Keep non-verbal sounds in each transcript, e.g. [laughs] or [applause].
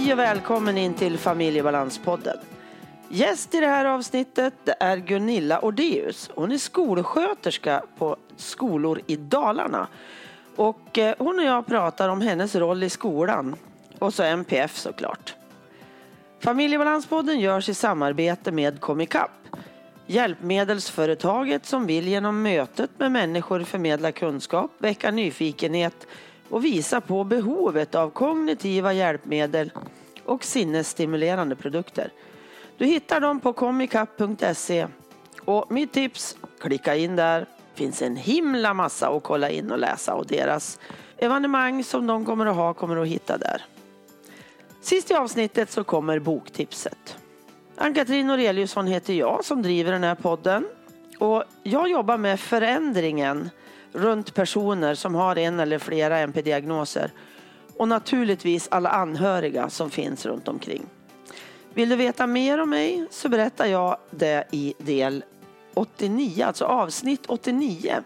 Hej och välkommen in till Familjebalanspodden. Gäst i det här avsnittet är Gunilla Ordeus. Hon är skolsköterska på skolor i Dalarna. Och eh, hon och jag pratar om hennes roll i skolan. Och så MPF såklart. Familjebalanspodden görs i samarbete med Comicap. Hjälpmedelsföretaget som vill genom mötet med människor förmedla kunskap, väcka nyfikenhet och visa på behovet av kognitiva hjälpmedel och sinnesstimulerande produkter. Du hittar dem på comicap.se och mitt tips, klicka in där. finns en himla massa att kolla in och läsa och deras evenemang som de kommer att ha kommer du att hitta där. Sist i avsnittet så kommer boktipset. Ann-Katrin Noreliusson heter jag som driver den här podden. Och jag jobbar med förändringen runt personer som har en eller flera NP-diagnoser Och naturligtvis alla anhöriga som finns runt omkring. Vill du veta mer om mig så berättar jag det i del 89, alltså avsnitt 89.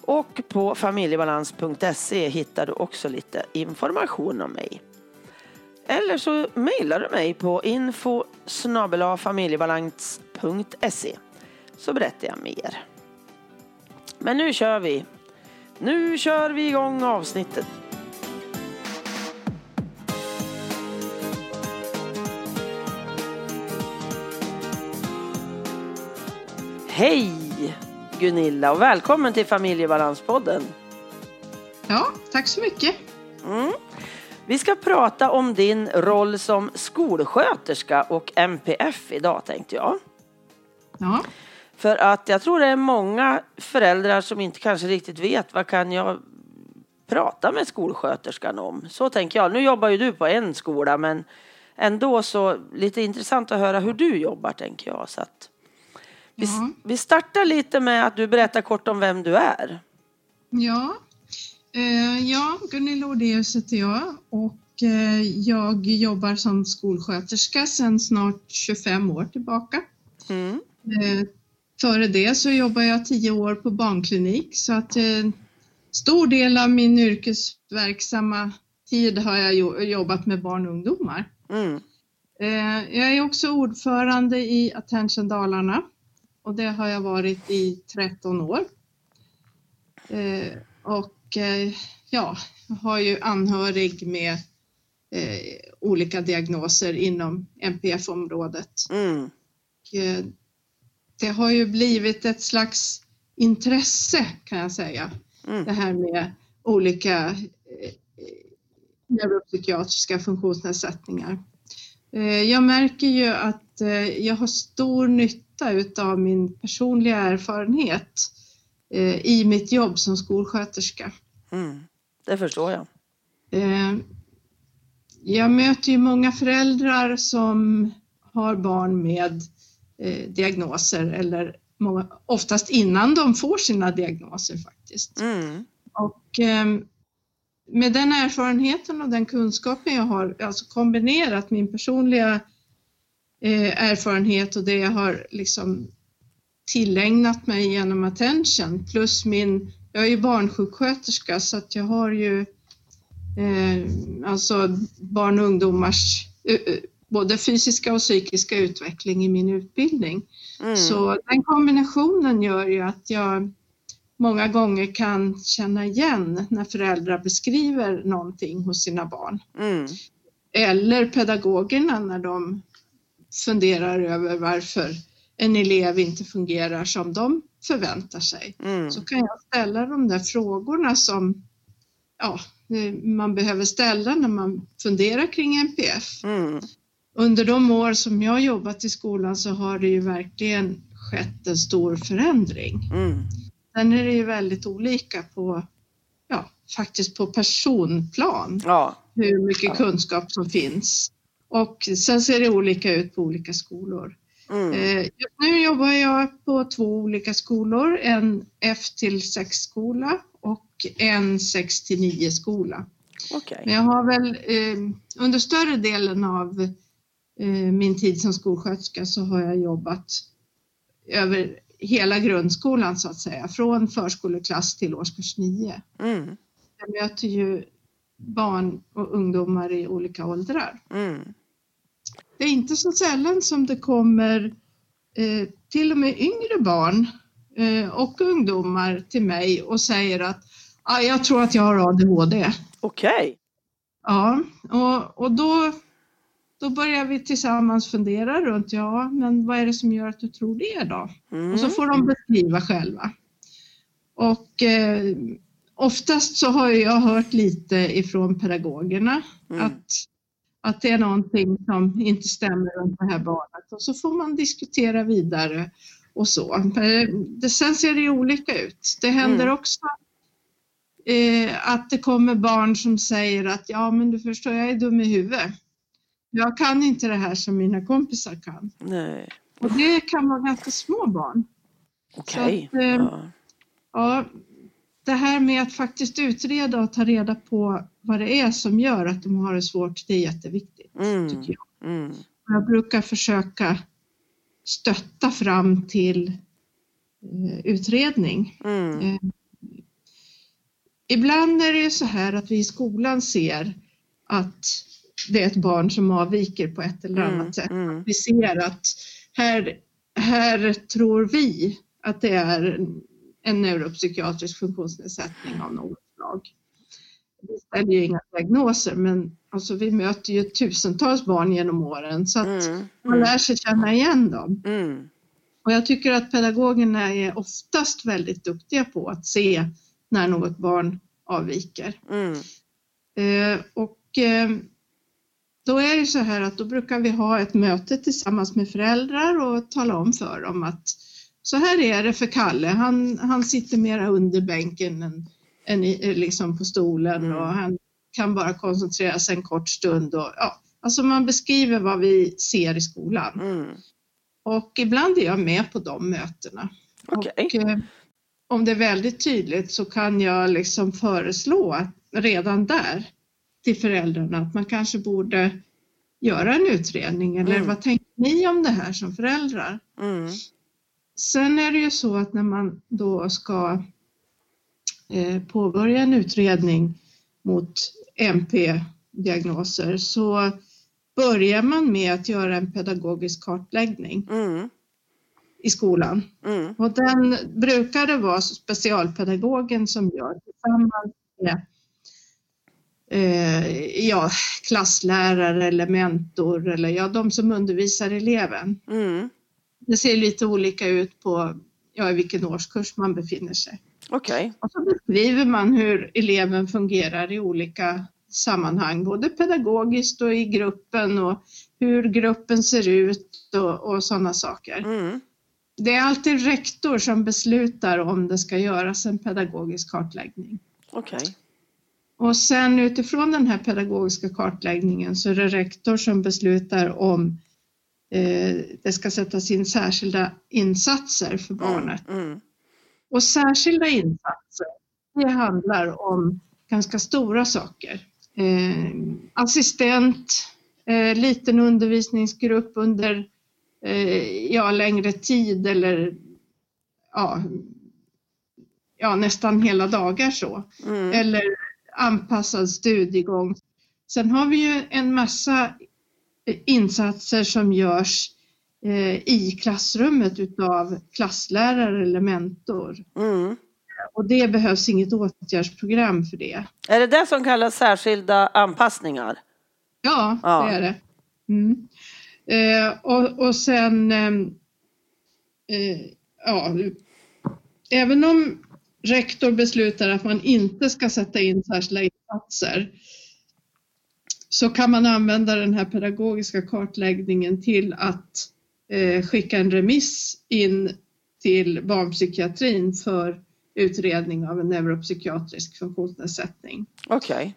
Och på familjebalans.se hittar du också lite information om mig. Eller så mejlar du mig på info familjebalans.se så berättar jag mer. Men nu kör vi. Nu kör vi igång avsnittet. Hej Gunilla och välkommen till Familjebalanspodden. Ja, tack så mycket. Mm. Vi ska prata om din roll som skolsköterska och MPF idag tänkte jag. Ja. För att jag tror det är många föräldrar som inte kanske riktigt vet vad kan jag prata med skolsköterskan om. Så tänker jag. Nu jobbar ju du på en skola men ändå så lite intressant att höra hur du jobbar tänker jag. Så att vi, Ja. vi startar lite med att du berättar kort om vem du är. Ja, eh, ja Gunilla Odéus heter jag och eh, jag jobbar som skolsköterska sedan snart 25 år tillbaka. Mm. Före det så jobbade jag 10 år på barnklinik så att eh, stor del av min yrkesverksamma tid har jag jo- jobbat med barn och ungdomar. Mm. Eh, Jag är också ordförande i Attention Dalarna och det har jag varit i 13 år. Eh, Och eh, ja, jag har ju anhörig med olika diagnoser inom NPF-området. Mm. Det har ju blivit ett slags intresse kan jag säga, Mm. det här med olika eh, neuropsykiatriska funktionsnedsättningar. Eh, Jag märker ju att eh, jag har stor nytta utav min personliga erfarenhet i mitt jobb som skolsköterska. Mm. Det förstår jag. Jag möter ju många föräldrar som har barn med eh, diagnoser eller många, oftast innan de får sina diagnoser faktiskt. Mm. Och eh, med den erfarenheten och den kunskapen jag har, alltså kombinerat min personliga eh, erfarenhet och det jag har liksom tillägnat mig genom attention plus min, jag är ju barnsjuksköterska så att jag har ju eh, alltså barn och ungdomars eh, både fysiska och psykiska utveckling i min utbildning. Mm. Så den kombinationen gör ju att jag många gånger kan känna igen när föräldrar beskriver någonting hos sina barn. Mm. Eller pedagogerna när de funderar över varför en elev inte fungerar som de förväntar sig. Mm. Så kan jag ställa de där frågorna som ja, eh, man behöver ställa när man funderar kring NPF. Mm. Under de år som jag jobbat i skolan så har det ju verkligen skett en stor förändring. Mm. Sen är det ju väldigt olika på, ja, faktiskt på personplan, Ja. hur mycket Ja. kunskap som finns. Och sen ser det olika ut på olika skolor. Mm. Eh, Just nu jobbar jag på två olika skolor, en F till 6-skola och en 6 till 9-skola. Okej. Men jag har väl eh, under större delen av min tid som skolsköterska så har jag jobbat över hela grundskolan så att säga, från förskoleklass till årskurs 9. Mm. Jag möter ju barn och ungdomar i olika åldrar. Mm. Det är inte så sällan som det kommer eh, till och med yngre barn eh, och ungdomar till mig och säger att ah, jag tror att jag har ADHD. Okej. Ja, och, och då, då börjar vi tillsammans fundera runt, ja, men vad är det som gör att du tror det då? Mm. Och så får de beskriva själva. Och eh, oftast så har jag hört lite ifrån pedagogerna Mm. att, att det är någonting som inte stämmer runt det här barnet och så får man diskutera vidare och så. Eh, Det, sen ser det ju olika ut. Det händer Mm. också eh, att det kommer barn som säger att ja men du förstår jag är dum i huvudet. Jag kan inte det här som mina kompisar kan. Nej. Och det kan vara ganska små barn. Okej. Att, eh, Ja. Ja, det här med att faktiskt utreda och ta reda på vad det är som gör att de har det svårt, det är jätteviktigt. Mm. Tycker jag. Mm. jag brukar försöka stötta fram till eh, utredning. Mm. Eh, ibland är det ju så här att vi i skolan ser att det är ett barn som avviker på ett eller Mm. annat sätt. Mm. Vi ser att här, här tror vi att det är en, neuropsykiatrisk funktionsnedsättning av något slag. Vi ställer ju inga diagnoser men alltså vi möter ju tusentals barn genom åren så att Mm. man lär sig känna igen dem. Mm. Och jag tycker att pedagogerna är oftast väldigt duktiga på att se när något barn avviker. Mm. Eh, och eh, då är det så här att då brukar vi ha ett möte tillsammans med föräldrar och tala om för dem att så här är det för Kalle. Han, han sitter mera under bänken än, än liksom på stolen Mm. och han kan bara koncentrera sig en kort stund. Och, ja, alltså man beskriver vad vi ser i skolan. Mm. Och ibland är jag med på de mötena. Okej. Och, eh, om det är väldigt tydligt så kan jag liksom föreslå att redan där till föräldrarna att man kanske borde göra en utredning eller Mm. vad tänker ni om det här som föräldrar? Mm. Sen är det ju så att när man då ska eh, påbörja en utredning mot MP-diagnoser så börjar man med att göra en pedagogisk kartläggning Mm. i skolan. Mm. Och den brukar det vara specialpedagogen som gör tillsammans med eh, ja, klasslärare eller mentor eller ja, de som undervisar eleven. Mm. Det ser lite olika ut på ja, i vilken årskurs man befinner sig. Okej. Och så beskriver man hur eleven fungerar i olika sammanhang, både pedagogiskt och i gruppen och hur gruppen ser ut och, och sådana saker. Mm. Det är alltid rektor som beslutar om det ska göras en pedagogisk kartläggning. Okej. Och sen utifrån den här pedagogiska kartläggningen så är det rektor som beslutar om eh, det ska sättas in särskilda insatser för barnet. Mm. Och särskilda insatser, det handlar om ganska stora saker. Eh, assistent, eh, liten undervisningsgrupp under eh, ja, längre tid eller ja, ja, nästan hela dagar så. Mm. Eller anpassad studiegång. Sen har vi ju en massa eh, insatser som görs eh, i klassrummet utav klasslärare eller mentor. Mm. Och det behövs inget åtgärdsprogram för det. Är det det som kallas särskilda anpassningar? Ja, Ja. det är det. Mm. Eh, och, och sen, ehm, eh, ja, även om rektor beslutar att man inte ska sätta in särskilda insatser så kan man använda den här pedagogiska kartläggningen till att eh, skicka en remiss in till barnpsykiatrin för utredning av en neuropsykiatrisk funktionsnedsättning. Okej.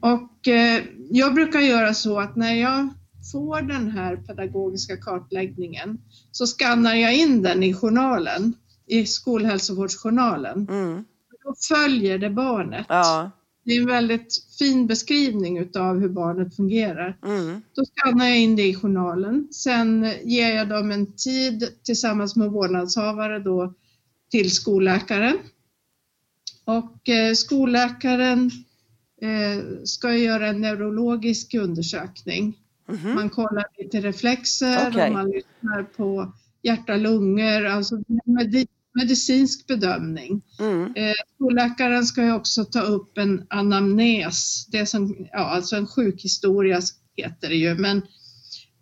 Och eh, jag brukar göra så att när jag får den här pedagogiska kartläggningen så skannar jag in den i journalen, i skolhälsovårdsjournalen. Mm. Då följer det barnet. Ja. Det är en väldigt fin beskrivning utav hur barnet fungerar. Mm. Då skannar jag in det i journalen. Sen ger jag dem en tid tillsammans med vårdnadshavare då till skolläkaren. Och eh, skolläkaren eh, ska göra en neurologisk undersökning. Mhm. Man kollar lite reflexer Okej. och man lyssnar på hjärta, lungor, alltså med, medicinsk bedömning. Mm. Eh, skolläkaren ska ju också ta upp en anamnes, det som, ja, alltså en sjukhistoria heter det ju, men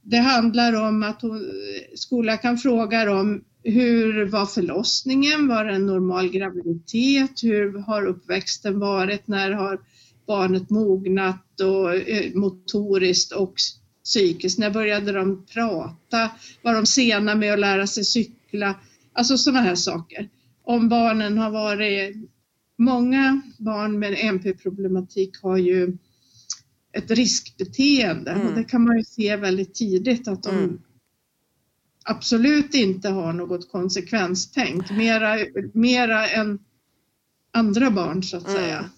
det handlar om att hon, skolläkaren frågar om hur var förlossningen, var det en normal graviditet, hur har uppväxten varit, när har barnet mognat och eh, motoriskt och psykiskt, när började de prata, var de sena med att lära sig cykla, alltså sådana här saker. Om barnen har varit, många barn med MP-problematik har ju ett riskbeteende Mm. och det kan man ju se väldigt tidigt att de Mm. absolut inte har något konsekvenstänk, mera, mera än andra barn så att Mm. säga.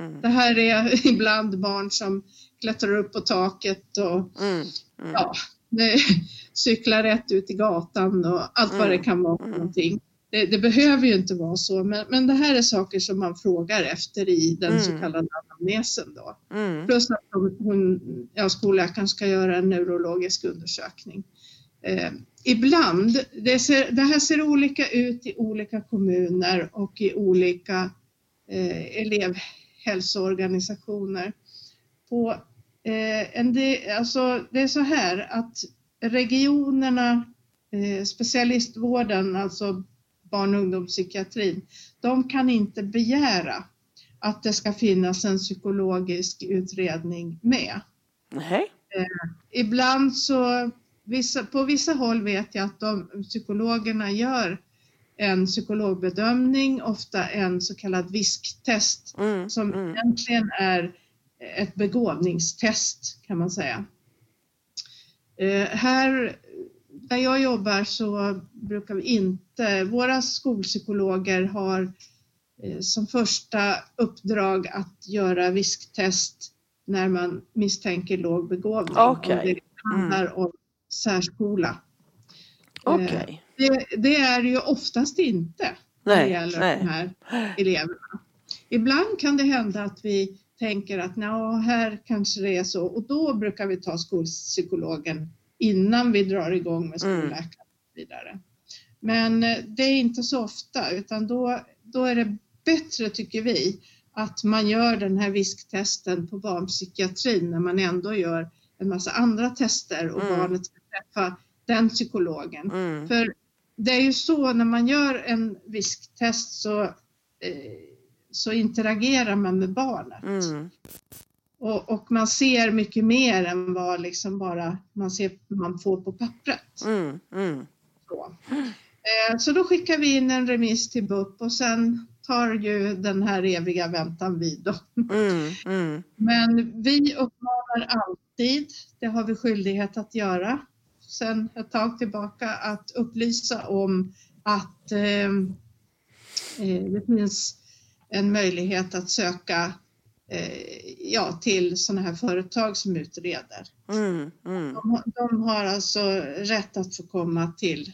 Mm. Det här är ibland barn som klättrar upp på taket och Mm. Mm. ja, det, [laughs] cyklar rätt ut i gatan och allt vad det Mm. kan vara för Mm. någonting. Det, det behöver ju inte vara så, men, men det här är saker som man frågar efter i den så Mm. kallade anamnesen. Då. Mm. Plus att hon, hon, ja, skolläkaren ska göra en neurologisk undersökning. Eh, ibland, det, ser, det här ser olika ut i olika kommuner och i olika eh, elevhälsoorganisationer. På, en del, alltså, det är så här att regionerna, eh, specialistvården, alltså barn och ungdomspsykiatrin, de kan inte begära att det ska finnas en psykologisk utredning med. Nej. Ibland så, på vissa håll vet jag att de, psykologerna gör en psykologbedömning, ofta en så kallad visktest Mm. som Mm. egentligen är ett begåvningstest kan man säga. Eh, här där jag jobbar så brukar vi inte, våra skolpsykologer har eh, som första uppdrag att göra visktest när man misstänker låg begåvning. Om det handlar om särskola. Okej. Det, det är ju oftast inte när det Nej. gäller de Nej. här eleverna. Ibland kan det hända att vi tänker att "Nå, här kanske det är så och då brukar vi ta skolpsykologen innan vi drar igång med Mm. skolläkaren och vidare. Men eh, det är inte så ofta utan då, då är det bättre tycker vi att man gör den här visktesten på barnpsykiatrin när man ändå gör en massa andra tester och Mm. barnet ska träffa den psykologen. Mm. För det är ju så när man gör en visktest så, eh, så interagerar man med barnet. Mm. Och, och man ser mycket mer än vad liksom bara man, ser, man får på pappret. Mm. Mm. Så. Eh, så då skickar vi in en remiss till BUP och sen tar ju den här eviga väntan vid. Mm. Mm. Men vi uppmanar alltid, det har vi skyldighet att göra, sen ett tag tillbaka, att upplysa om att eh, eh, det finns en möjlighet att söka eh, ja, till sådana här företag som utreder. Mm. Mm. De, har- de har alltså rätt att få komma till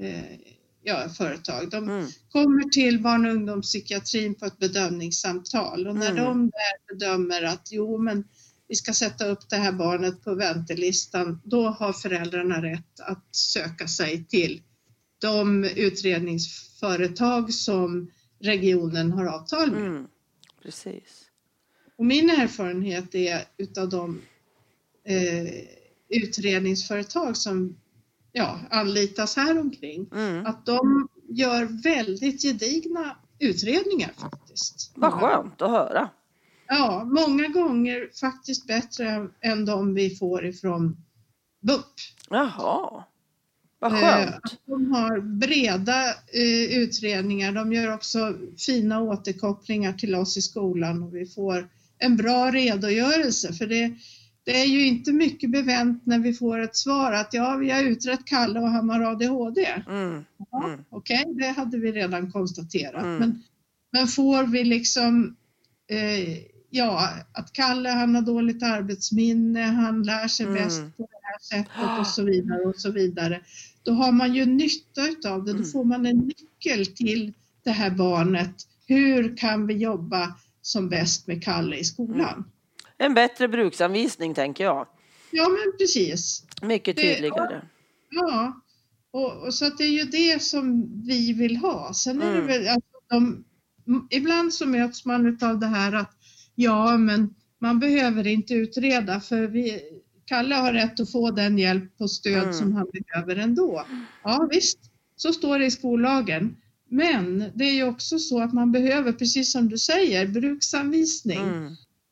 eh, ja, företag. De Mm. kommer till barn och ungdomspsykiatrin på ett bedömningssamtal och när Mm. de där bedömer att jo men vi ska sätta upp det här barnet på väntelistan, då har föräldrarna rätt att söka sig till de utredningsföretag som regionen har avtal med. Mm. Precis. Och min erfarenhet är utav de eh, utredningsföretag som ja, anlitas här omkring Mm. att de gör väldigt gedigna utredningar faktiskt. Vad skönt att höra. Ja, många gånger faktiskt bättre än de vi får ifrån BUP. Jaha. Vad Eh, skönt. De har breda eh, utredningar. De gör också fina återkopplingar till oss i skolan och vi får en bra redogörelse för det, det är ju inte mycket bevänt när vi får ett svar att ja, vi har utrett Kalle och han har ADHD. Mm. Ja, Mm. Okej, det hade vi redan konstaterat. Mm. Men, men får vi liksom, eh, ja, att Kalle han har dåligt arbetsminne, han lär sig Mm. bäst på här sättet och [gasps] så vidare och så vidare. Då har man ju nytta utav det, då Mm. får man en nyckel till det här barnet. Hur kan vi jobba som bäst med Kalle i skolan. Mm. En bättre bruksanvisning tänker jag. Ja, men precis. Mycket Det- tydligare. Ja, och, och så att det är ju det som vi vill ha. Sen är det Mm. väl, alltså, de, ibland så möts man av det här att ja, men man behöver inte utreda för vi, Kalle har rätt att få den hjälp och stöd Mm. som han behöver ändå. Ja, visst, så står det i skollagen. Men det är ju också så att man behöver, precis som du säger, bruksanvisning. Mm.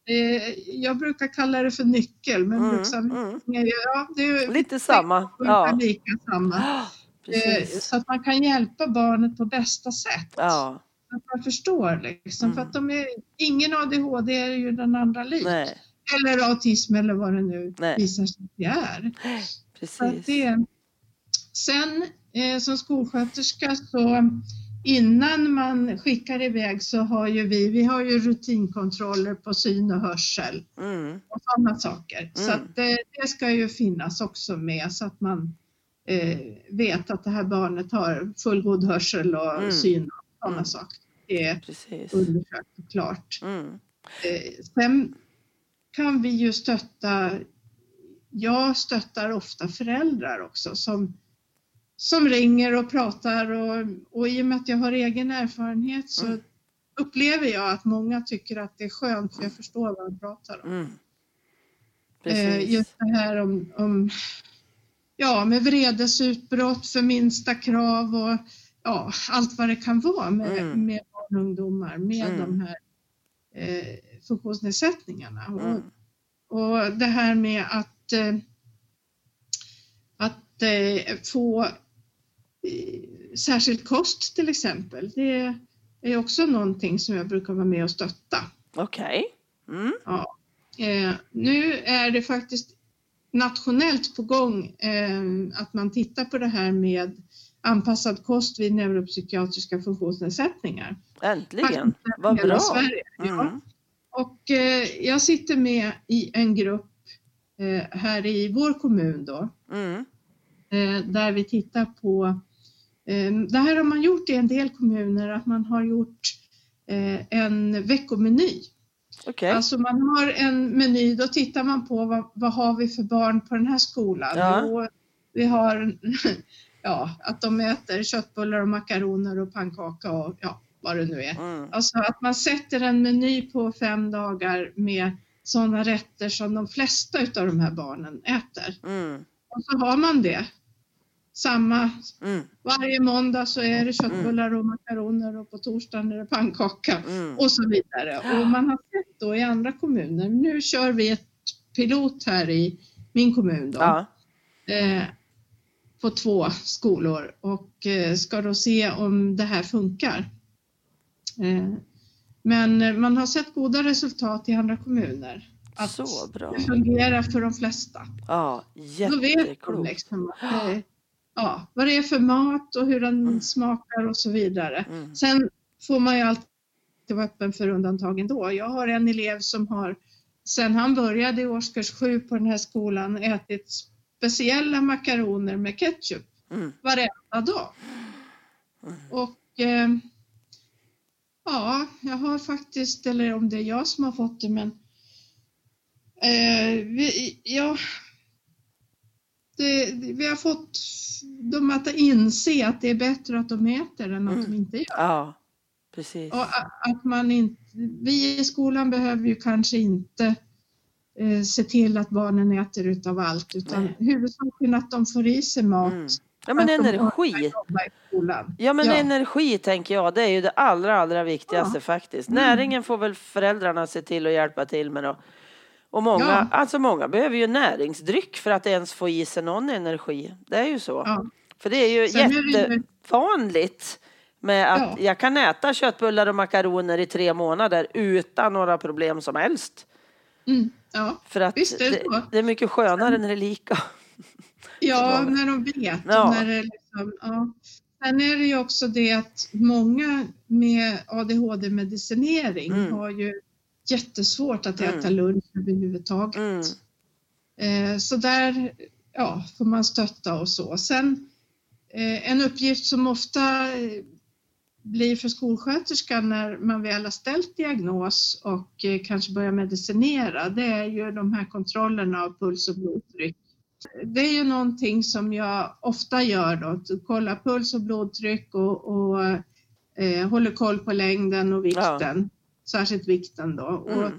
Eh, jag brukar kalla det för nyckel, men Mm. bruksanvisning är ju, ja, det är Lite samma. Ja. lika samma. [gasps] Ah, Eh, Precis. Så att man kan hjälpa barnet på bästa sätt. Ja. Att man förstår liksom. Mm. För att de är, ingen ADHD är ju den andra lik. Nej, Eller autism eller vad det nu Nej. visar sig att det är. Så att precis. det, sen eh, som skolsköterska så innan man skickar iväg så har ju vi, vi har ju rutinkontroller på syn och hörsel Mm. och sådana saker. Så Mm. att det, det ska ju finnas också med så att man eh, vet att det här barnet har fullgod hörsel och Mm. syn och sådana Mm. saker. Det är Precis. undersökt och klart. Mm. Eh, sen kan vi ju stötta, jag stöttar ofta föräldrar också som, som ringer och pratar och, och i och med att jag har egen erfarenhet så Mm. upplever jag att många tycker att det är skönt för jag förstår vad de pratar om. Mm. Eh, just det här om, om ja, med vredesutbrott för minsta krav och ja, allt vad det kan vara med, Mm. med barn och ungdomar med Mm. de här eh, funktionsnedsättningarna. Mm. Och, och det här med att, eh, att eh, få eh, särskild kost till exempel, det är också någonting som jag brukar vara med och stötta. Okej. Mm. Ja. Eh, nu är det faktiskt nationellt på gång eh, att man tittar på det här med anpassad kost vid neuropsykiatriska funktionsnedsättningar. Äntligen. Vad bra. Sverige. Ja. Mm. Och eh, jag sitter med i en grupp eh, här i vår kommun då, Mm. eh, där vi tittar på, eh, det här har man gjort i en del kommuner, att man har gjort eh, en veckomeny. Okej. Alltså man har en meny, då tittar man på vad, vad har vi för barn på den här skolan? Ja. Jo, vi har ja, att de äter köttbullar och makaroner och pannkaka och ja, vad det nu är. Mm. Alltså att man sätter en meny på fem dagar med sådana rätter som de flesta utav de här barnen äter. Mm. Och så har man det. Samma, Mm. varje måndag så är det köttbullar och makaroner och på torsdagen är det pannkaka Mm. och så vidare. Och man har sett då i andra kommuner, nu kör vi ett pilot här i min kommun då, Ja. eh, på två skolor och eh, ska då se om det här funkar. Eh, men man har sett goda resultat i andra kommuner. Att Så bra. det fungerar för de flesta. Ja, Då vet de jätteklokt. liksom att det, ja, vad det är för mat och hur den Mm. smakar och så vidare. Mm. Sen får man ju alltid vara öppen för undantag ändå. Jag har en elev som har sen han började i årskurs sju på den här skolan ätit speciella makaroner med ketchup Mm. varenda dag. Mm. Och eh, ja, jag har faktiskt, eller om det är jag som har fått det, men eh, vi, ja, det, vi har fått dem att inse att det är bättre att de äter än att Mm. de inte gör. Ja, precis. Och att man inte, vi i skolan behöver ju kanske inte eh, se till att barnen äter utav allt utan Nej. huvudsaken att de får i sig mat. Mm. Ja men energi. Ja men Ja. energi tänker jag, det är ju det allra allra viktigaste Ja. faktiskt. Mm. Näringen får väl föräldrarna se till att hjälpa till med då. Och många, Ja. alltså många behöver ju näringsdryck för att ens få i sig någon energi. Det är ju så. Ja. För det är ju Sen jättevanligt med att Ja. jag kan äta köttbullar och makaroner i tre månader utan några problem som helst. Mm, ja. För att Visst det det, så. det är mycket skönare när det är lika. ja, [laughs] när de vet. Ja. När det liksom, ja. Sen är det ju också det att många med ADHD-medicinering Mm. har ju jättesvårt att Mm. äta lunch överhuvudtaget. Mm. Eh, Så där ja, får man stötta och så. Sen eh, en uppgift som ofta blir för skolsköterskan när man väl har ställt diagnos och eh, kanske börjar medicinera, det är ju de här kontrollerna av puls och blodtryck. Det är ju någonting som jag ofta gör då, att kolla puls och blodtryck och, och eh, håller koll på längden och vikten, ja. särskilt vikten då. Mm. Och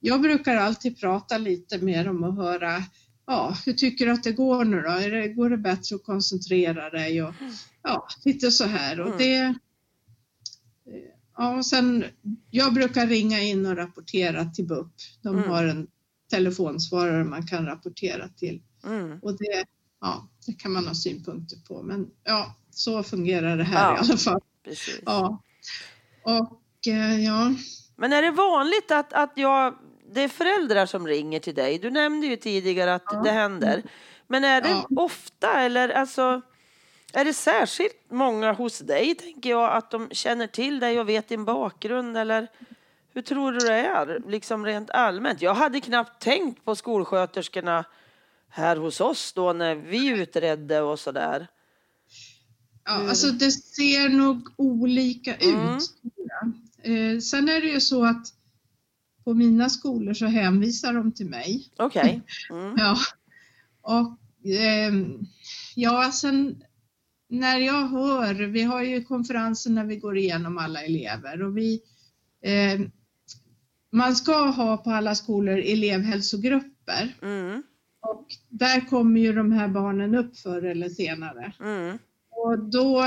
jag brukar alltid prata lite med dem och höra ja, hur tycker du att det går nu då? Går det bättre att koncentrera dig? Och, ja, lite så här. Och mm. det, ja, och sen, jag brukar ringa in och rapportera till BUP. De mm. har en telefonsvarare man kan rapportera till. Mm. Och det, ja, det kan man ha synpunkter på. Men ja, så fungerar det här ja, i alla fall. Precis. Ja. Och eh, ja. Men är det vanligt att, att jag det är föräldrar som ringer till dig. Du nämnde ju tidigare att ja. det händer. Men är det ja. ofta eller alltså är det särskilt många hos dig, tänker jag, att de känner till dig och vet din bakgrund? Eller hur tror du det är, liksom rent allmänt? Jag hade knappt tänkt på skolsköterskorna här hos oss då när vi utredde och så där. Ja, alltså det ser nog olika mm. ut. Eh, sen är det ju så att på mina skolor så hänvisar de till mig. Okej. Okay. [laughs] Mm. ja. Och eh, ja, sen när jag hör, vi har ju konferenser när vi går igenom alla elever och vi eh, man ska ha på alla skolor elevhälsogrupper. Mm. Och där kommer ju de här barnen upp förr eller senare. Mm. Och då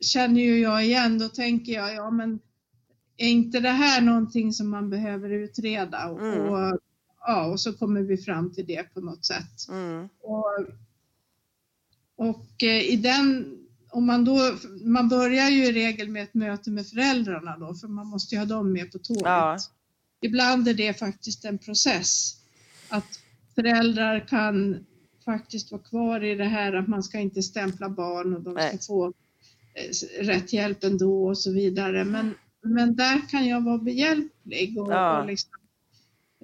känner ju jag igen, då tänker jag, ja men är inte det här någonting som man behöver utreda? Och, mm. och ja, och så kommer vi fram till det på något sätt. Mm. Och, och eh, i den, om man då, man börjar ju i regel med ett möte med föräldrarna då, för man måste ju ha dem med på tåget. Ja. Ibland är det faktiskt en process, att föräldrar kan faktiskt vara kvar i det här att man ska inte stämpla barn och de ska Nej. få eh, rätt hjälp ändå och så vidare. Men men där kan jag vara behjälplig och, ja. och liksom,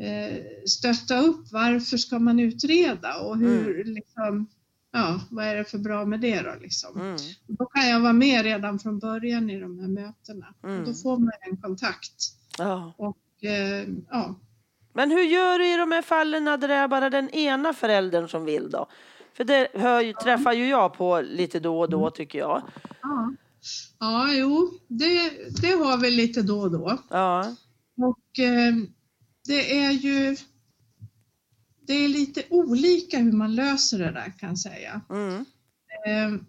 eh, stötta upp varför ska man utreda och hur, mm. liksom, ja, vad är det för bra med det då? Liksom. Mm. Då kan jag vara med redan från början i de här mötena. Mm. Då får man en kontakt. Ja. Och, eh, ja. Men hur gör du i de här fallen när det är bara den ena föräldern som vill då? För det hör, träffar ju jag på lite då och då mm. tycker jag. Ja. Ja, jo, det, det har vi lite då och då. Ja. Och eh, det är ju det är lite olika hur man löser det där kan jag säga. Mm. Eh,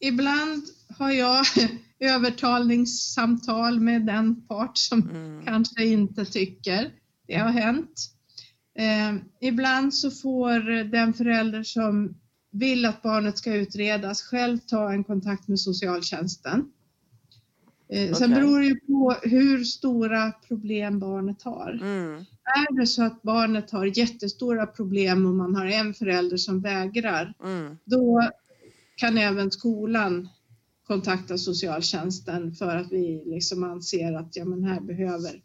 ibland har jag [laughs] övertalningssamtal med den part som mm. kanske inte tycker. Det har hänt. Eh, ibland så får den förälder som vill att barnet ska utredas själv ta en kontakt med socialtjänsten. Okay. Eh, sen beror det ju på hur stora problem barnet har. Mm. Är det så att barnet har jättestora problem och man har en förälder som vägrar, mm. då kan även skolan kontakta socialtjänsten för att vi liksom anser att ja, men här behöver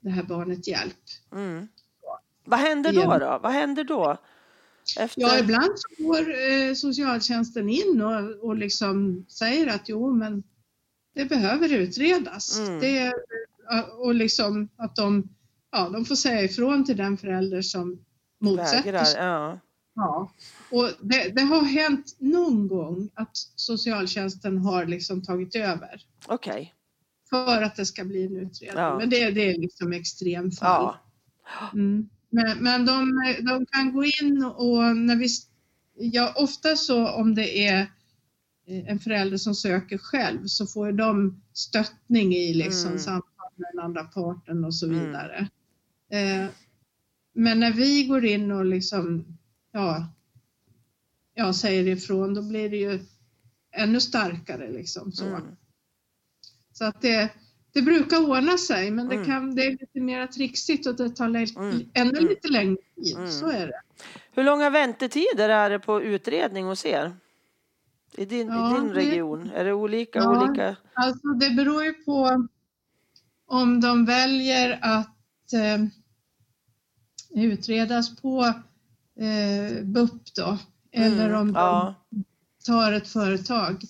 det här barnet hjälp. Mm. Vad händer då, då? Vad händer då? Efter... Ja, ibland så går eh, socialtjänsten in och, och liksom säger att jo, men det behöver utredas. Mm. Det, och liksom att de, ja, de får säga ifrån till den förälder som motsätter sig. Ja. Ja. Och det, det, har hänt någon gång att socialtjänsten har liksom tagit över. Okej. Okay. För att det ska bli en utredning. Ja. Men det, det är liksom extremfall. Ja. Mm. Men, men de, de, kan gå in och när vi, ja ofta så om det är en förälder som söker själv så får de stöttning i liksom mm. samtal med den andra parten och så mm. vidare. Mm. Eh, men när vi går in och liksom, ja, ja, säger ifrån, då blir det ju ännu starkare liksom så. Mm. Så att det, det brukar ordna sig, men det, mm. kan, det är lite mer trixigt och det tar mm. ännu mm. lite längre tid. Så är det. Hur långa väntetider är det på utredning hos er? I din, ja, i din region? Det, är det olika? Ja, olika? Alltså det beror ju på om de väljer att eh, utredas på eh, BUP då, eller mm, om de tar ett företag.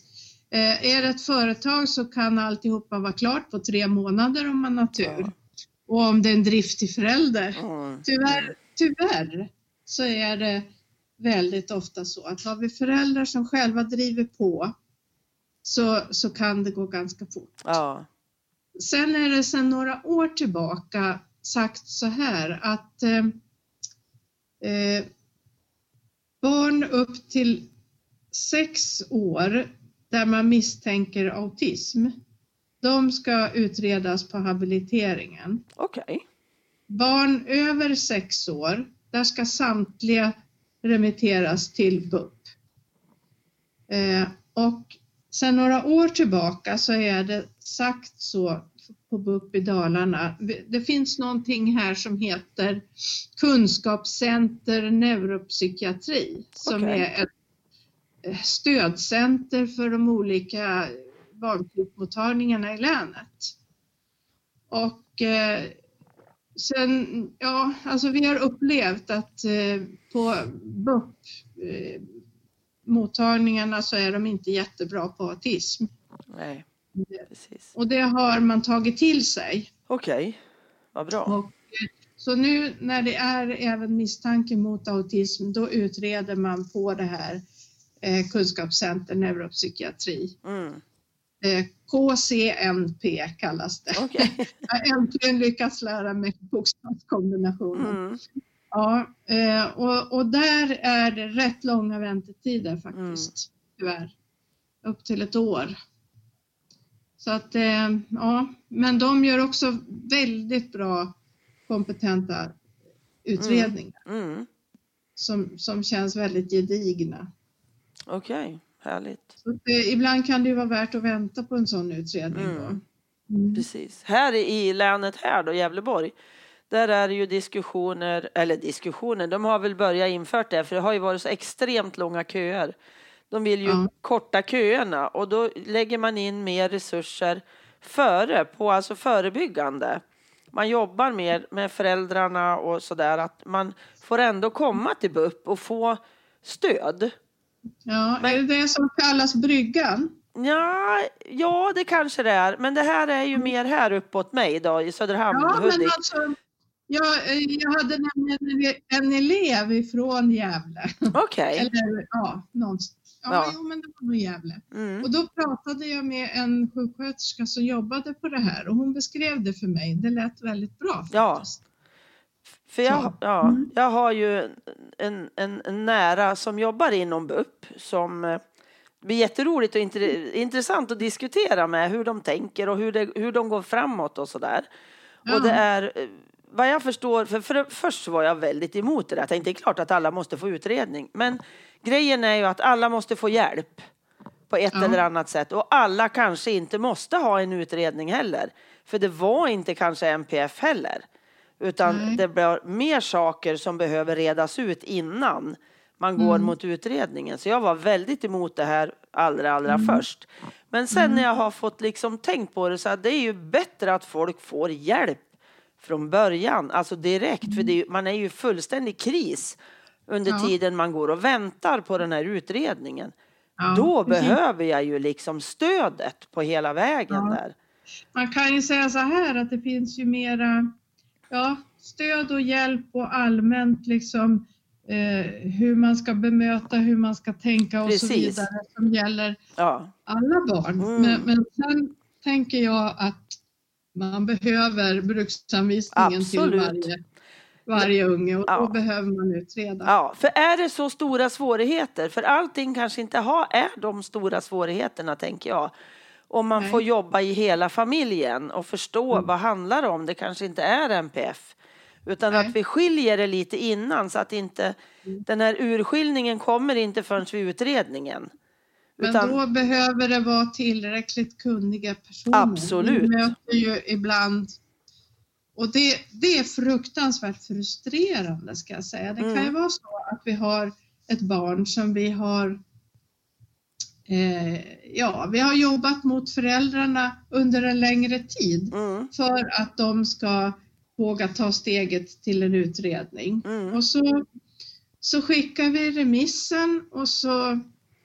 Eh, är det ett företag så kan alltihopa vara klart på tre månader om man har tur. Ja. Och om det är en driftig förälder. Mm. Tyvärr, tyvärr så är det väldigt ofta så att har vi föräldrar som själva driver på så, så kan det gå ganska fort. Ja. Sen är det sedan några år tillbaka sagt så här att eh, eh, barn upp till sex år där man misstänker autism, de ska utredas på habiliteringen. Okej. Barn över sex år, där ska samtliga remitteras till BUP. Eh, och sedan några år tillbaka så är det sagt så på BUP i Dalarna. Det finns någonting här som heter Kunskapscenter neuropsykiatri som Okej. är ett eh, stödcenter för de olika barnpsykmottagningarna i länet. Och eh, sen, ja, alltså vi har upplevt att eh, på BUP eh, mottagningarna så är de inte jättebra på autism. Nej, precis. Och det har man tagit till sig. Okej, vad bra. Och, eh, så nu när det är även misstanke mot autism, då utreder man på det här eh, Kunskapscenter neuropsykiatri. Mm. Eh, KCNP kallas det. Okej. [laughs] Jag har äntligen lyckats lära mig bokstavskombinationen. Mm. Ja, eh, och, och där är det rätt långa väntetider faktiskt, tyvärr. Upp till ett år. Så att, eh, ja, men de gör också väldigt bra kompetenta utredningar Mm. som, som känns väldigt gedigna. Okej, härligt. Så att, eh, ibland kan det ju vara värt att vänta på en sån utredning. Mm. Mm. Precis. Här i länet här då, Gävleborg, där är det ju diskussioner, eller diskussioner, de har väl börjat infört det, för det har ju varit så extremt långa köer. De vill ju Ja. korta köerna och då lägger man in mer resurser före, på alltså förebyggande. Man jobbar mer med föräldrarna och sådär, att man får ändå komma till BUP och få stöd. Ja, Men- är det det som kallas bryggan? Ja, ja, det kanske det är, men det här är ju mer här uppåt mig då, i Söderhamn, Ja, men Hudik. alltså, jag, eh, jag hade nämligen en elev ifrån Gävle. Okej. [laughs] Eller ja, någonstans. Ja, Ja. Jo, men det var nog Gävle. Mm. Och då pratade jag med en sjuksköterska som jobbade på det här och hon beskrev det för mig. Det lät väldigt bra. Ja. För jag, ja, Mm. jag har ju en, en, en nära som jobbar inom BUP som eh, blir jätteroligt och intre, intressant att diskutera med hur de tänker och hur, det, hur de går framåt och sådär. Ja. Och det är eh, vad jag förstår, för, för först var jag väldigt emot det där. Jag tänkte det är klart att alla måste få utredning. Men grejen är ju att alla måste få hjälp på ett Ja. eller annat sätt. Och alla kanske inte måste ha en utredning heller. För det var inte kanske NPF heller. Utan Nej. det blir mer saker som behöver redas ut innan man går Mm. mot utredningen. Så jag var väldigt emot det här allra, allra Mm. först. Men sen när jag har fått liksom tänkt på det så att det är ju bättre att folk får hjälp från början, alltså direkt. För är man är ju fullständig kris under Ja. tiden man går och väntar på den här utredningen. Ja, Då precis. behöver jag ju liksom stödet på hela vägen Ja. där. Man kan ju säga så här att det finns ju mera ja, stöd och hjälp och allmänt liksom eh, hur man ska bemöta, hur man ska tänka och så Precis. vidare som gäller Ja, alla barn. Mm. Men, men sen tänker jag att man behöver bruksanvisningen Absolut. till varje, varje unge och då Ja. behöver man utreda. ja, för är det så stora svårigheter, för allting kanske inte har, är de stora svårigheterna tänker jag. Om man Nej. får jobba i hela familjen och förstå Mm. vad handlar det om, det kanske inte är NPF. Utan Nej. att vi skiljer det lite innan så att inte Mm. den här urskiljningen kommer inte förrän vid utredningen. Men Utan, då behöver det vara tillräckligt kunniga personer. Absolut. Vi möter ju ibland och det, det är fruktansvärt frustrerande ska jag säga. Det kan ju Mm. vara så att vi har ett barn som vi har Ja, vi har jobbat mot föräldrarna under en längre tid mm, för att de ska våga ta steget till en utredning. mm, Och så, så skickar vi remissen och så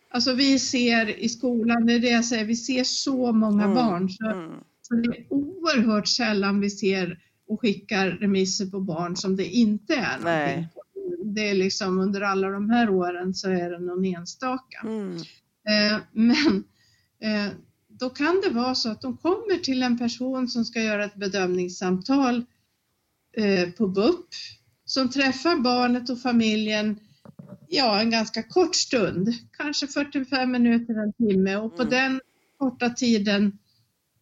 Alltså vi ser i skolan, det är det jag säger, vi ser så många Mm. barn så, Mm. så det är oerhört sällan vi ser och skickar remisser på barn som det inte är Nej. någonting på. Det är liksom under alla de här åren så är det någon enstaka. Eh, men eh, då kan det vara så att de kommer till en person som ska göra ett bedömningssamtal eh, på BUP som träffar barnet och familjen ja, en ganska kort stund, kanske 45 minuter, en timme och på Mm. den korta tiden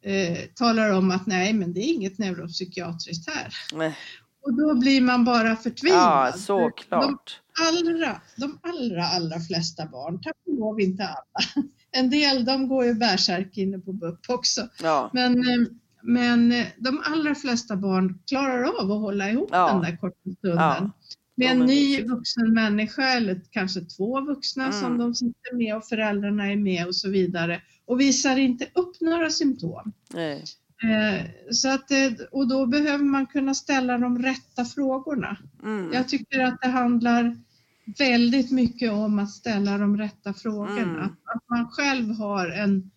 eh, talar om att nej, men det är inget neuropsykiatriskt här. Nej. Och då blir man bara förtvivlad. Ja, De såklart. Allra, de allra, allra flesta barn, tack och lov inte alla. [laughs] En del de går ju bärsärk inne på BUP också. Ja. Men, eh, men eh, de allra flesta barn klarar av att hålla ihop Ja. den där korta stunden. Ja. Med en ny vuxen människa eller kanske två vuxna Mm. som de sitter med och föräldrarna är med och så vidare och visar inte upp några symptom. Nej. Eh, Så att, och då behöver man kunna ställa de rätta frågorna. Mm. Jag tycker att det handlar väldigt mycket om att ställa de rätta frågorna. Mm. Att, man själv har en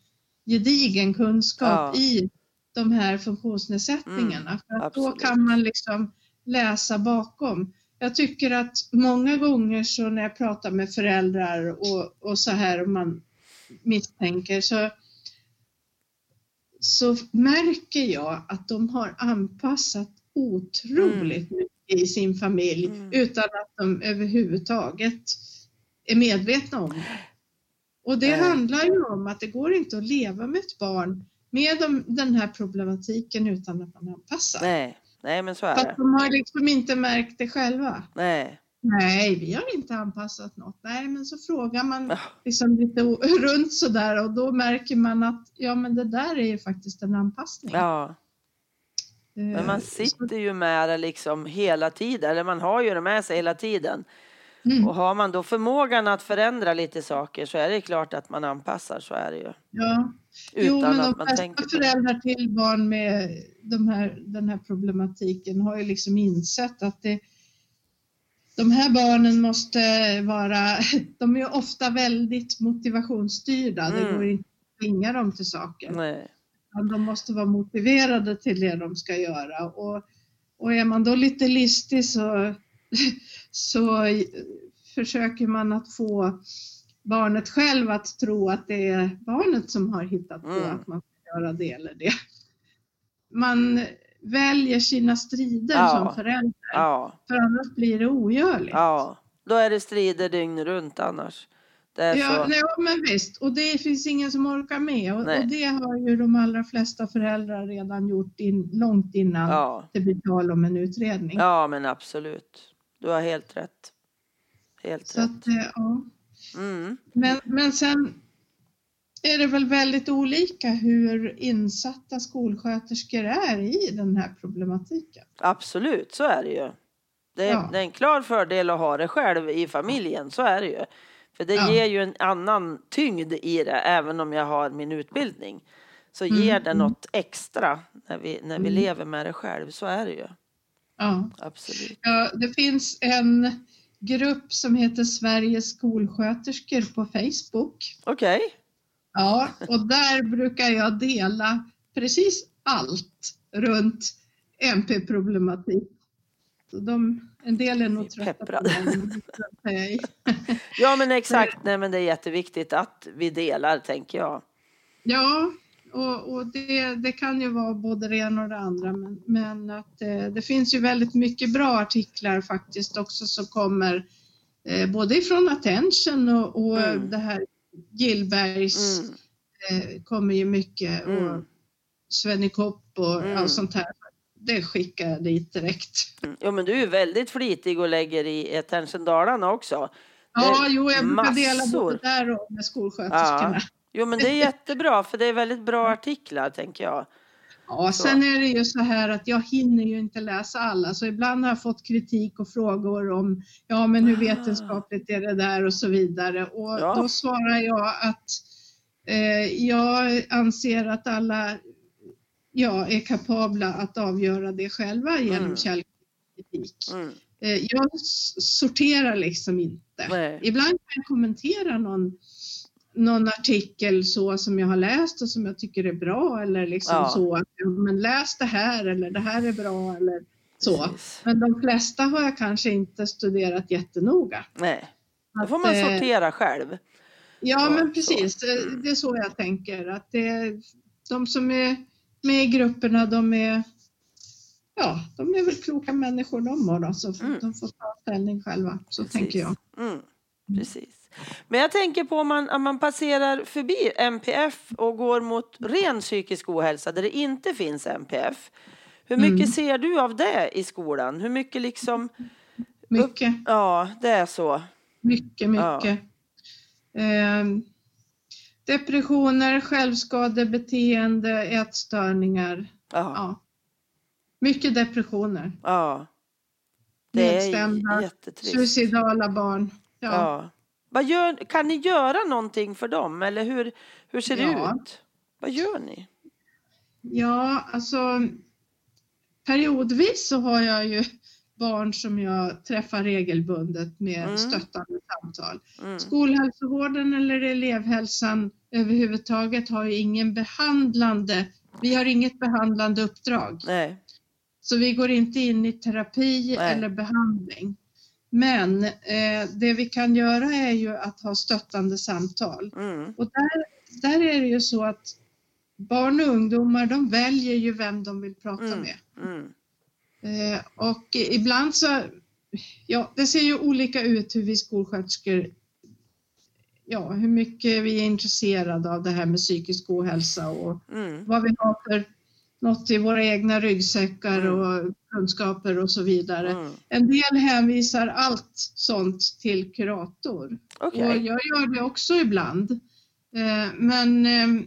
gedigen kunskap Ja. i de här funktionsnedsättningarna. För att då kan man liksom läsa bakom. Jag tycker att många gånger så när jag pratar med föräldrar och, och så här och man misstänker så, så märker jag att de har anpassat otroligt mycket i sin familj Mm. utan att de överhuvudtaget är medvetna om det. Och det Nej. handlar ju om att det går inte att leva med ett barn med de, den här problematiken utan att man anpassar. Nej. Nej, men så är För att det. de har liksom inte märkt det själva. Nej. Nej, vi har inte anpassat något. Nej, men så frågar man liksom lite [laughs] runt sådär och då märker man att ja, men det där är ju faktiskt en anpassning. Ja. Men Eh, man sitter ju med det liksom hela tiden, eller man har ju det med sig hela tiden. Mm, Och har man då förmågan att förändra lite saker så är det klart att man anpassar, så är det ju. ja. Utan jo, men att de man flesta det. föräldrar till barn med de här, den här problematiken har ju liksom insett att det, de här barnen måste vara, [laughs] de är ofta väldigt motivationsstyrda. Det Mm. går inte att tvinga dem till saker. Nej. Utan de måste vara motiverade till det de ska göra. Och, och är man då lite listig så, [laughs] så försöker man att få barnet själv att tro att det är barnet som har hittat på Mm. att man ska göra det eller det. Man väljer sina strider Ja. som förälder, Ja. för annars blir det ogörligt. Ja. Då är det strider dygnet runt annars. Ja, så. nej, men visst. Och det finns ingen som orkar med. Och, och det har ju de allra flesta föräldrar redan gjort in, långt innan Ja. det blir tal om en utredning. ja, men absolut. Du har helt rätt. Helt Så rätt. att, eh, ja. Mm. men, men sen är det väl väldigt olika hur insatta skolsköterskor är i den här problematiken. Absolut, så är det ju. Det är, Ja. det är en klar fördel att ha det själv i familjen, så är det ju. För det Ja. ger ju en annan tyngd i det, även om jag har min utbildning. Så Mm, ger det mm. något extra när vi, när vi Mm. lever med det själv, så är det ju. Ja. Absolut. Ja, det finns en grupp som heter Sveriges skolsköterskor på Facebook. Okej. Ja, och där brukar jag dela precis allt runt MP-problematik. De, en del är nog trötta på. Nej. [laughs] Ja, men exakt. [laughs] Nej, men det är jätteviktigt att vi delar, tänker jag. Ja, och, och det, det kan ju vara både det ena och det andra, men, men att eh, det finns ju väldigt mycket bra artiklar faktiskt också som kommer eh, både ifrån Attention och, och Mm. det här Gillbergs Mm. eh, kommer ju mycket och Mm. Svenny Kopp och Mm. allt sånt här. Det skickar jag dit direkt. Jo, men du är väldigt flitig och lägger i Attention Dalarna också. Ja, jo, jag brukar dela både där och med skolsköterskorna. Jo, men det är jättebra, för det är väldigt bra artiklar, tänker jag. Ja, Så. sen är det ju så här att jag hinner ju inte läsa alla, så ibland har jag fått kritik och frågor om ja, men hur Ah. vetenskapligt är det där och så vidare. Och Ja. då svarar jag att eh, jag anser att alla ja, är kapabla att avgöra det själva genom Mm. källkritik. Mm. Eh, jag sorterar liksom inte. Nej. Ibland kan jag kommentera någon, någon artikel så som jag har läst och som jag tycker är bra eller liksom Ja. så att men läs det här eller det här är bra eller så. Precis. Men de flesta har jag kanske inte studerat jättenoga. Nej, då Att, får man eh, sortera själv. Ja, Ja, men så. precis. Det- Det är så jag tänker. Att det de som är med i grupperna, de är, ja, de är väl kloka människor de har då, så Mm. de får ta ställning själva. Så Precis. tänker jag. Mm, precis. Men jag tänker på om man, om man passerar förbi MPF och går mot ren psykisk ohälsa där det inte finns MPF. Hur mycket Mm. ser du av det i skolan? Hur mycket liksom, Mycket, ja det är så. mycket, Ja. mycket. Depressioner, självskadebeteende, ätstörningar. Ja, ja. Ja. Mycket depressioner. Det är Nedstämda, jättetrist. Suicidala barn. Ja. Ja. Vad gör, kan ni göra någonting för dem eller hur, hur ser det Ja. ut? Vad gör ni? Ja, alltså periodvis så har jag ju barn som jag träffar regelbundet med Mm. stöttande samtal. Mm. Skolhälsovården eller elevhälsan överhuvudtaget har ju ingen behandlande, vi har inget behandlande uppdrag. Nej. Så vi går inte in i terapi Nej. eller behandling. Men eh, det vi kan göra är ju att ha stöttande samtal. Mm. Och där, där är det ju så att barn och ungdomar de väljer ju vem de vill prata Mm. med. Mm. Eh, och ibland så, ja det ser ju olika ut hur vi skolsköterskor, ja hur mycket vi är intresserade av det här med psykisk ohälsa och Mm. vad vi har för något i våra egna ryggsäckar Mm. och kunskaper och så vidare. Mm. En del hänvisar allt sånt till kurator. Okej. Och jag gör det också ibland. Eh, Men eh,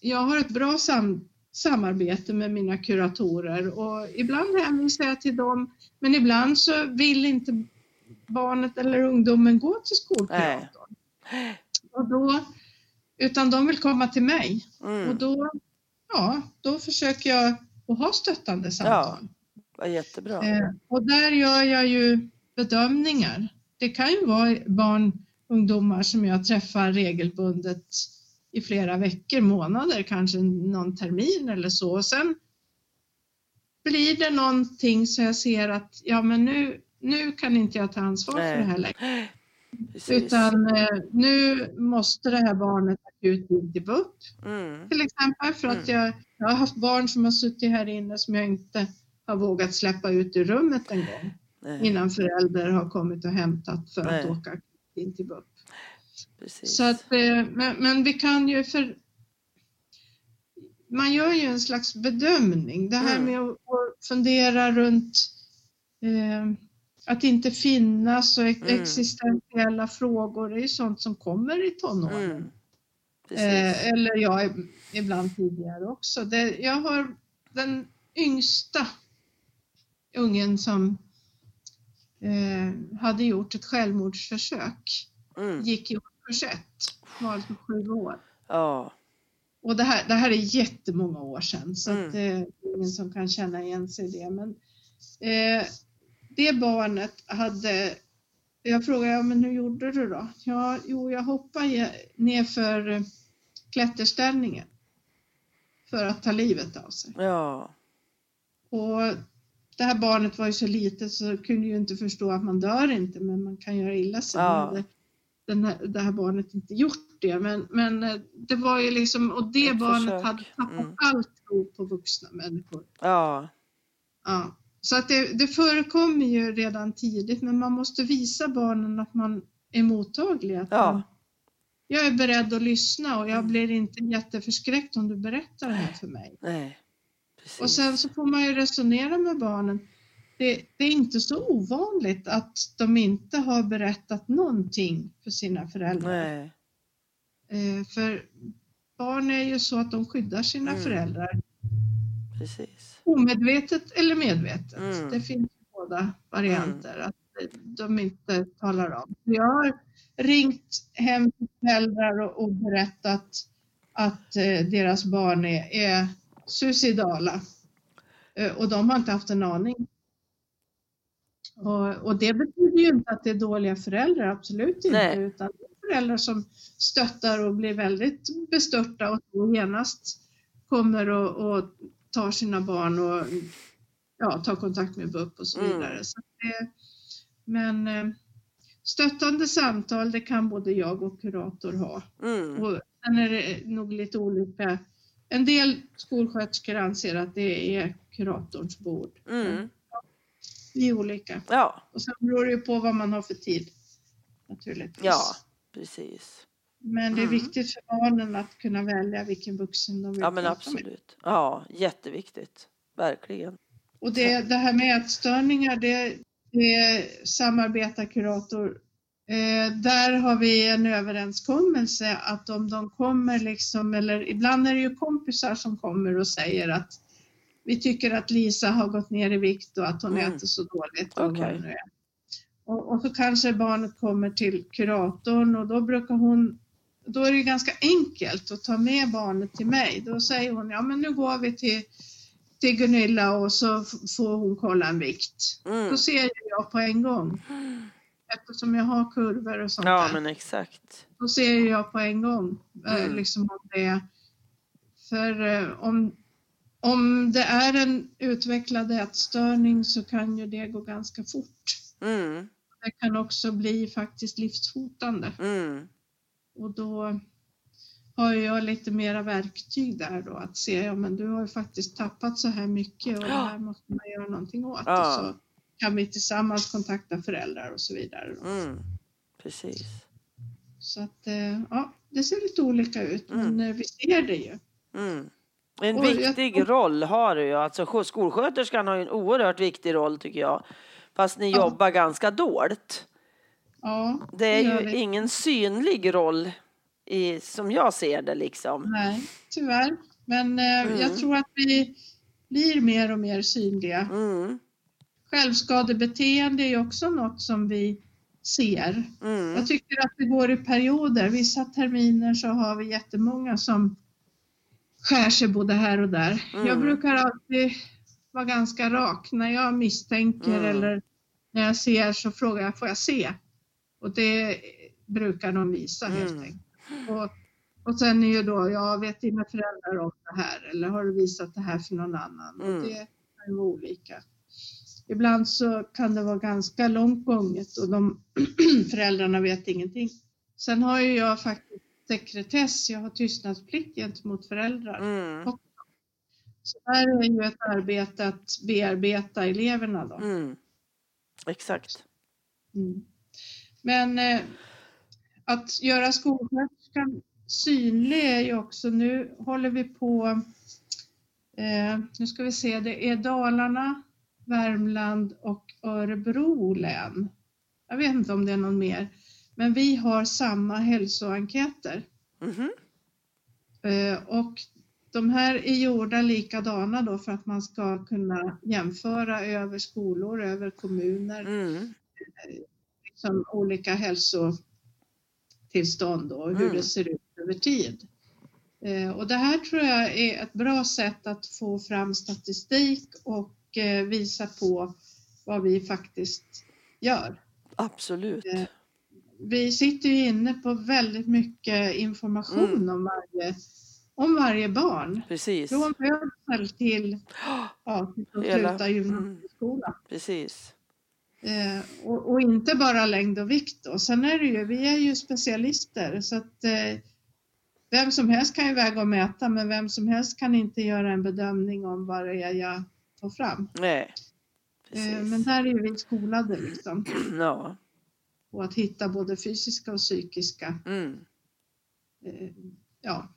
jag har ett bra sam samarbete med mina kuratorer och ibland hänvisar jag till dem men ibland så vill inte barnet eller ungdomen gå till skolkuratorn. Och då, utan de vill komma till mig och Mm. då, ja, då försöker jag att ha stöttande samtal. Vad jättebra. Eh, och där gör jag ju bedömningar. Det kan ju vara barn, ungdomar som jag träffar regelbundet i flera veckor, månader, kanske någon termin eller så. Och sen blir det någonting så jag ser att ja, men nu, nu kan inte jag ta ansvar för det här längre. Precis. Utan eh, nu måste det här barnet in till BUP Mm. till exempel. För att jag, jag har haft barn som har suttit här inne som jag inte har vågat släppa ut ur rummet en gång Nej. innan förälder har kommit och hämtat för Nej. att åka in till BUP. Precis. Så att, eh, men, men vi kan ju för man gör ju en slags bedömning. Det här Mm. med att, fundera runt eh, att inte finnas och Mm. existentiella frågor, det är ju sånt som kommer i tonåren. Mm. Eh, eller ja, ibland tidigare också. Det, jag har den yngsta ungen som eh, hade gjort ett självmordsförsök. Mm. Gick i årskurs ett, var alltså sju år. Ja. Och det här, det här är jättemånga år sedan så Mm. att, eh, det är ingen som kan känna igen sig i det. Men, eh, det barnet hade, jag frågade ja, men hur gjorde du då? Ja, jo, jag hoppade ner för eh, klätterställningen för att ta livet av sig. Ja. Och det här barnet var ju så litet så kunde ju inte förstå att man dör inte men man kan göra illa sig. Ja. Den här, det här barnet inte gjort det. Men, men eh, det var ju liksom, och det Ett barnet försök. hade tappat Mm. all tro på vuxna människor. Ja. Ja. Så att det, det förekommer ju redan tidigt men man måste visa barnen att man är mottaglig. Att Ja. man, jag är beredd att lyssna och jag blir inte jätteförskräckt om du berättar det här för mig. Nej. Precis. Och sen så får man ju resonera med barnen. Det, det är inte så ovanligt att de inte har berättat någonting för sina föräldrar. Nej. Eh, för barn är ju så att de skyddar sina Mm. föräldrar. Precis. Omedvetet eller medvetet. Mm. Det finns båda varianter. Att de inte talar om. Jag har ringt hem till föräldrar och, och berättat att eh, deras barn är, är suicidala. Eh, och de har inte haft en aning. Och, och det betyder ju inte att det är dåliga föräldrar, absolut inte. Nej. Utan föräldrar som stöttar och blir väldigt bestörta och genast kommer och, och tar sina barn och ja, tar kontakt med BUP och så Mm. vidare. Så det, men eh, stöttande samtal, det kan både jag och kurator ha. Mm. Och sen är det nog lite olika. En del skolsköterskor anser att det är kuratorns bord. Mm. Vi är olika. Ja, Och sen beror det ju på vad man har för tid. Naturligtvis. ja, precis. Men det är Mm. viktigt för barnen att kunna välja vilken vuxen de vill Ja, men prata med. absolut. Ja, jätteviktigt. Verkligen. Och det, det här med ätstörningar, det, det samarbetar kurator. Eh, där har vi en överenskommelse att om de kommer liksom, eller ibland är det ju kompisar som kommer och säger att vi tycker att Lisa har gått ner i vikt och att hon Mm. äter så dåligt. är. Och, och så kanske barnet kommer till kuratorn och då brukar hon då är det ganska enkelt att ta med barnet till mig. Då säger hon, ja men nu går vi till, till Gunilla och så får hon kolla en vikt. Mm. Då ser jag på en gång. Eftersom jag har kurvor och sånt Ja, där. men exakt. Då ser jag på en gång. eh, Mm. Liksom om det för eh, om, om det är en utvecklad ätstörning så kan ju det gå ganska fort. Mm. Det kan också bli faktiskt livshotande. Mm. Och då har jag lite mera verktyg där då att se, ja men du har ju faktiskt tappat så här mycket och det här måste man göra någonting åt. Ja. Och så kan vi tillsammans kontakta föräldrar och så vidare. Mm. Precis. Så att eh, ja, det ser lite olika ut Mm. men eh, vi ser det ju. En jag viktig tror- roll har du ju. Alltså sk- skolsköterskan har ju en oerhört viktig roll tycker jag. Fast ni Ja. jobbar ganska dolt. Ja, Det är ju vi. ingen synlig roll i, som jag ser det liksom. Nej, tyvärr. Men eh, Mm. jag tror att vi blir mer och mer synliga. Mm. Självskadebeteende är också något som vi ser. Mm. Jag tycker att det går i perioder. Vissa terminer så har vi jättemånga som skär sig både här och där. Mm. Jag brukar alltid vara ganska rak. När jag misstänker Mm. eller när jag ser så frågar jag, får jag se? Och det brukar de visa helt Mm. enkelt. Och, och sen är ju då, ja, vet dina föräldrar om det här? Eller har du visat det här för någon annan? Mm. Och det kan ju vara olika. Ibland så kan det vara ganska långt gånget och de [clears throat] föräldrarna vet ingenting. Sen har ju jag faktiskt sekretess, jag har tystnadsplikt gentemot föräldrar. Mm. Så här är ju ett arbete att bearbeta eleverna då. Mm. Exakt. Mm. Men eh, att göra skolsköterskan synlig är ju också, nu håller vi på, eh, nu ska vi se, det är Dalarna, Värmland och Örebro län. Jag vet inte om det är någon mer, men vi har samma hälsoenkäter. Mhm. Eh, och de här är gjorda likadana då för att man ska kunna jämföra över skolor, över kommuner, Mm. liksom olika hälsotillstånd och hur Mm. det ser ut över tid. Eh, Och det här tror jag är ett bra sätt att få fram statistik och eh, visa på vad vi faktiskt gör. Absolut. Vi sitter ju inne på väldigt mycket information Mm. om, varje, om varje barn. Precis. Från födsel till, [gasps] ja, att sluta gymnasieskolan. Precis. Eh, och, och inte bara längd och vikt då. Sen är det ju, vi är ju specialister så att eh, vem som helst kan ju väga och mäta men vem som helst kan inte göra en bedömning om vad det är jag får fram. Nej. Eh, men där är ju vi skolade liksom [clears throat] Ja. På att hitta både fysiska och psykiska Mm. eh, ja,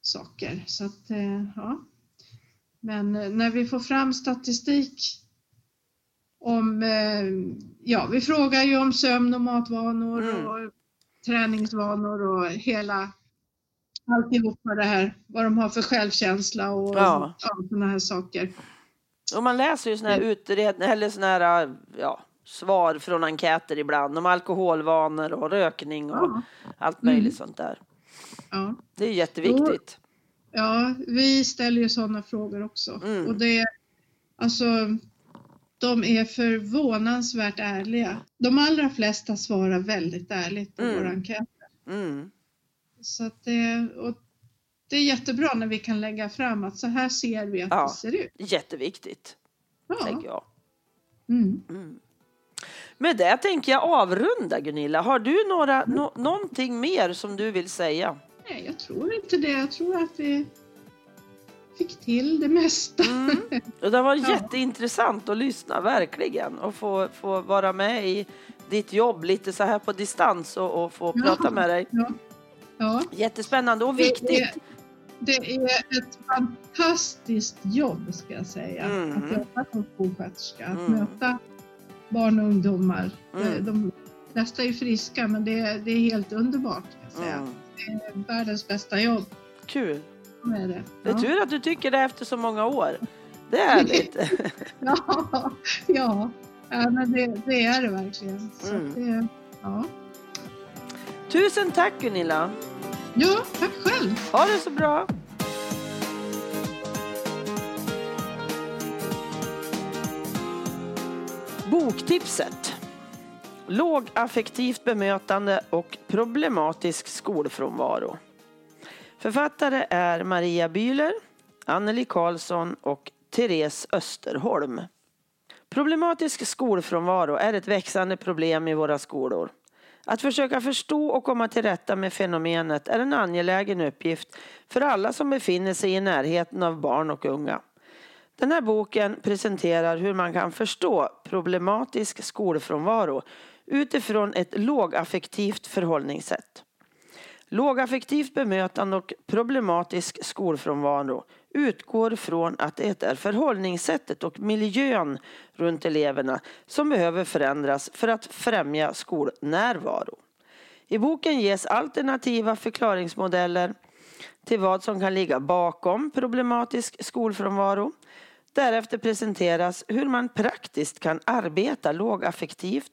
saker. Så att, eh, ja. Men eh, när vi får fram statistik om, eh, ja vi frågar ju om sömn och matvanor Mm. och träningsvanor och hela alltihopa det här, vad de har för självkänsla och Ja. sådana här saker. Och man läser ju såna här utredningar eller såna här ja, svar från enkäter ibland om alkoholvanor och rökning och Ja, allt möjligt Mm. sånt där. ja. Det är jätteviktigt. ja vi ställer ju sådana frågor också. Mm. Och det, alltså, de är förvånansvärt ärliga. De allra flesta svarar väldigt ärligt på Mm. våra enkäter. Mm. Så det, och det är jättebra när vi kan lägga fram att så här ser vi att Ja. det ser ut. Jätteviktigt, tänker Ja. jag. Mm. Med det tänker jag avrunda Gunilla. Har du några, nå någonting mer som du vill säga? Nej, jag tror inte det. Jag tror att vi fick till det mesta. Mm. Och det var [laughs] Ja. jätteintressant att lyssna, verkligen. Och få, få vara med i ditt jobb lite så här på distans och, och få Ja. prata med dig. Ja. Ja. Jättespännande och Det viktigt. är, det är ett fantastiskt jobb ska jag säga. Mm. Att jobba som skolsköterska. Att Mm. möta barn och ungdomar. Mm. De flesta är friska men det är, det är helt underbart. Säga. Mm. Det är världens bästa jobb. Kul. Så är det. Det är Ja. tur att du tycker det efter så många år. Det är härligt. [laughs] Ja, ja. ja men det, det är det verkligen. Mm. det, ja. Tusen tack Gunilla. ja, tack själv. Ha det så bra. Boktipset. Lågaffektivt bemötande och problematisk skolfrånvaro. Författare är Maria Bühler, Anneli Karlsson och Therese Österholm. Problematisk skolfrånvaro är ett växande problem i våra skolor. Att försöka förstå och komma till rätta med fenomenet är en angelägen uppgift för alla som befinner sig i närheten av barn och unga. Den här boken presenterar hur man kan förstå problematisk skolfrånvaro utifrån ett lågaffektivt förhållningssätt. Lågaffektivt bemötande och problematisk skolfrånvaro utgår från att det är förhållningssättet och miljön runt eleverna som behöver förändras för att främja skolnärvaro. I boken ges alternativa förklaringsmodeller till vad som kan ligga bakom problematisk skolfrånvaro. Därefter presenteras hur man praktiskt kan arbeta lågaffektivt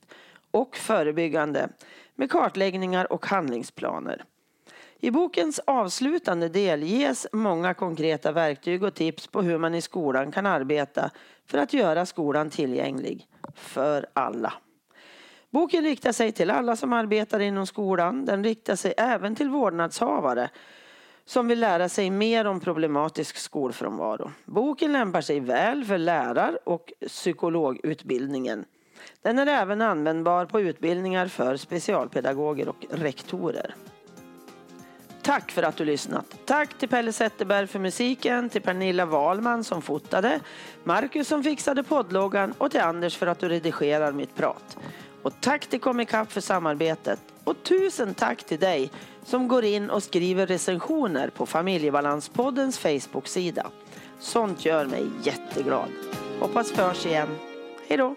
och förebyggande med kartläggningar och handlingsplaner. I bokens avslutande del ges många konkreta verktyg och tips på hur man i skolan kan arbeta för att göra skolan tillgänglig för alla. Boken riktar sig till alla som arbetar inom skolan. Den riktar sig även till vårdnadshavare som vill lära sig mer om problematisk skolfrånvaro. Boken lämpar sig väl för lärar och psykologutbildningen. Den är även användbar på utbildningar för specialpedagoger och rektorer. Tack för att du lyssnat. Tack till Pelle Zetterberg för musiken, till Pernilla Wahlman som fotade, Marcus som fixade poddloggan och till Anders för att du redigerar mitt prat. Och tack till Comicap för samarbetet. Och tusen tack till dig som går in och skriver recensioner på Familjebalanspoddens Facebook-sida. Sånt gör mig jätteglad. Hoppas vi hörs igen. Hej då!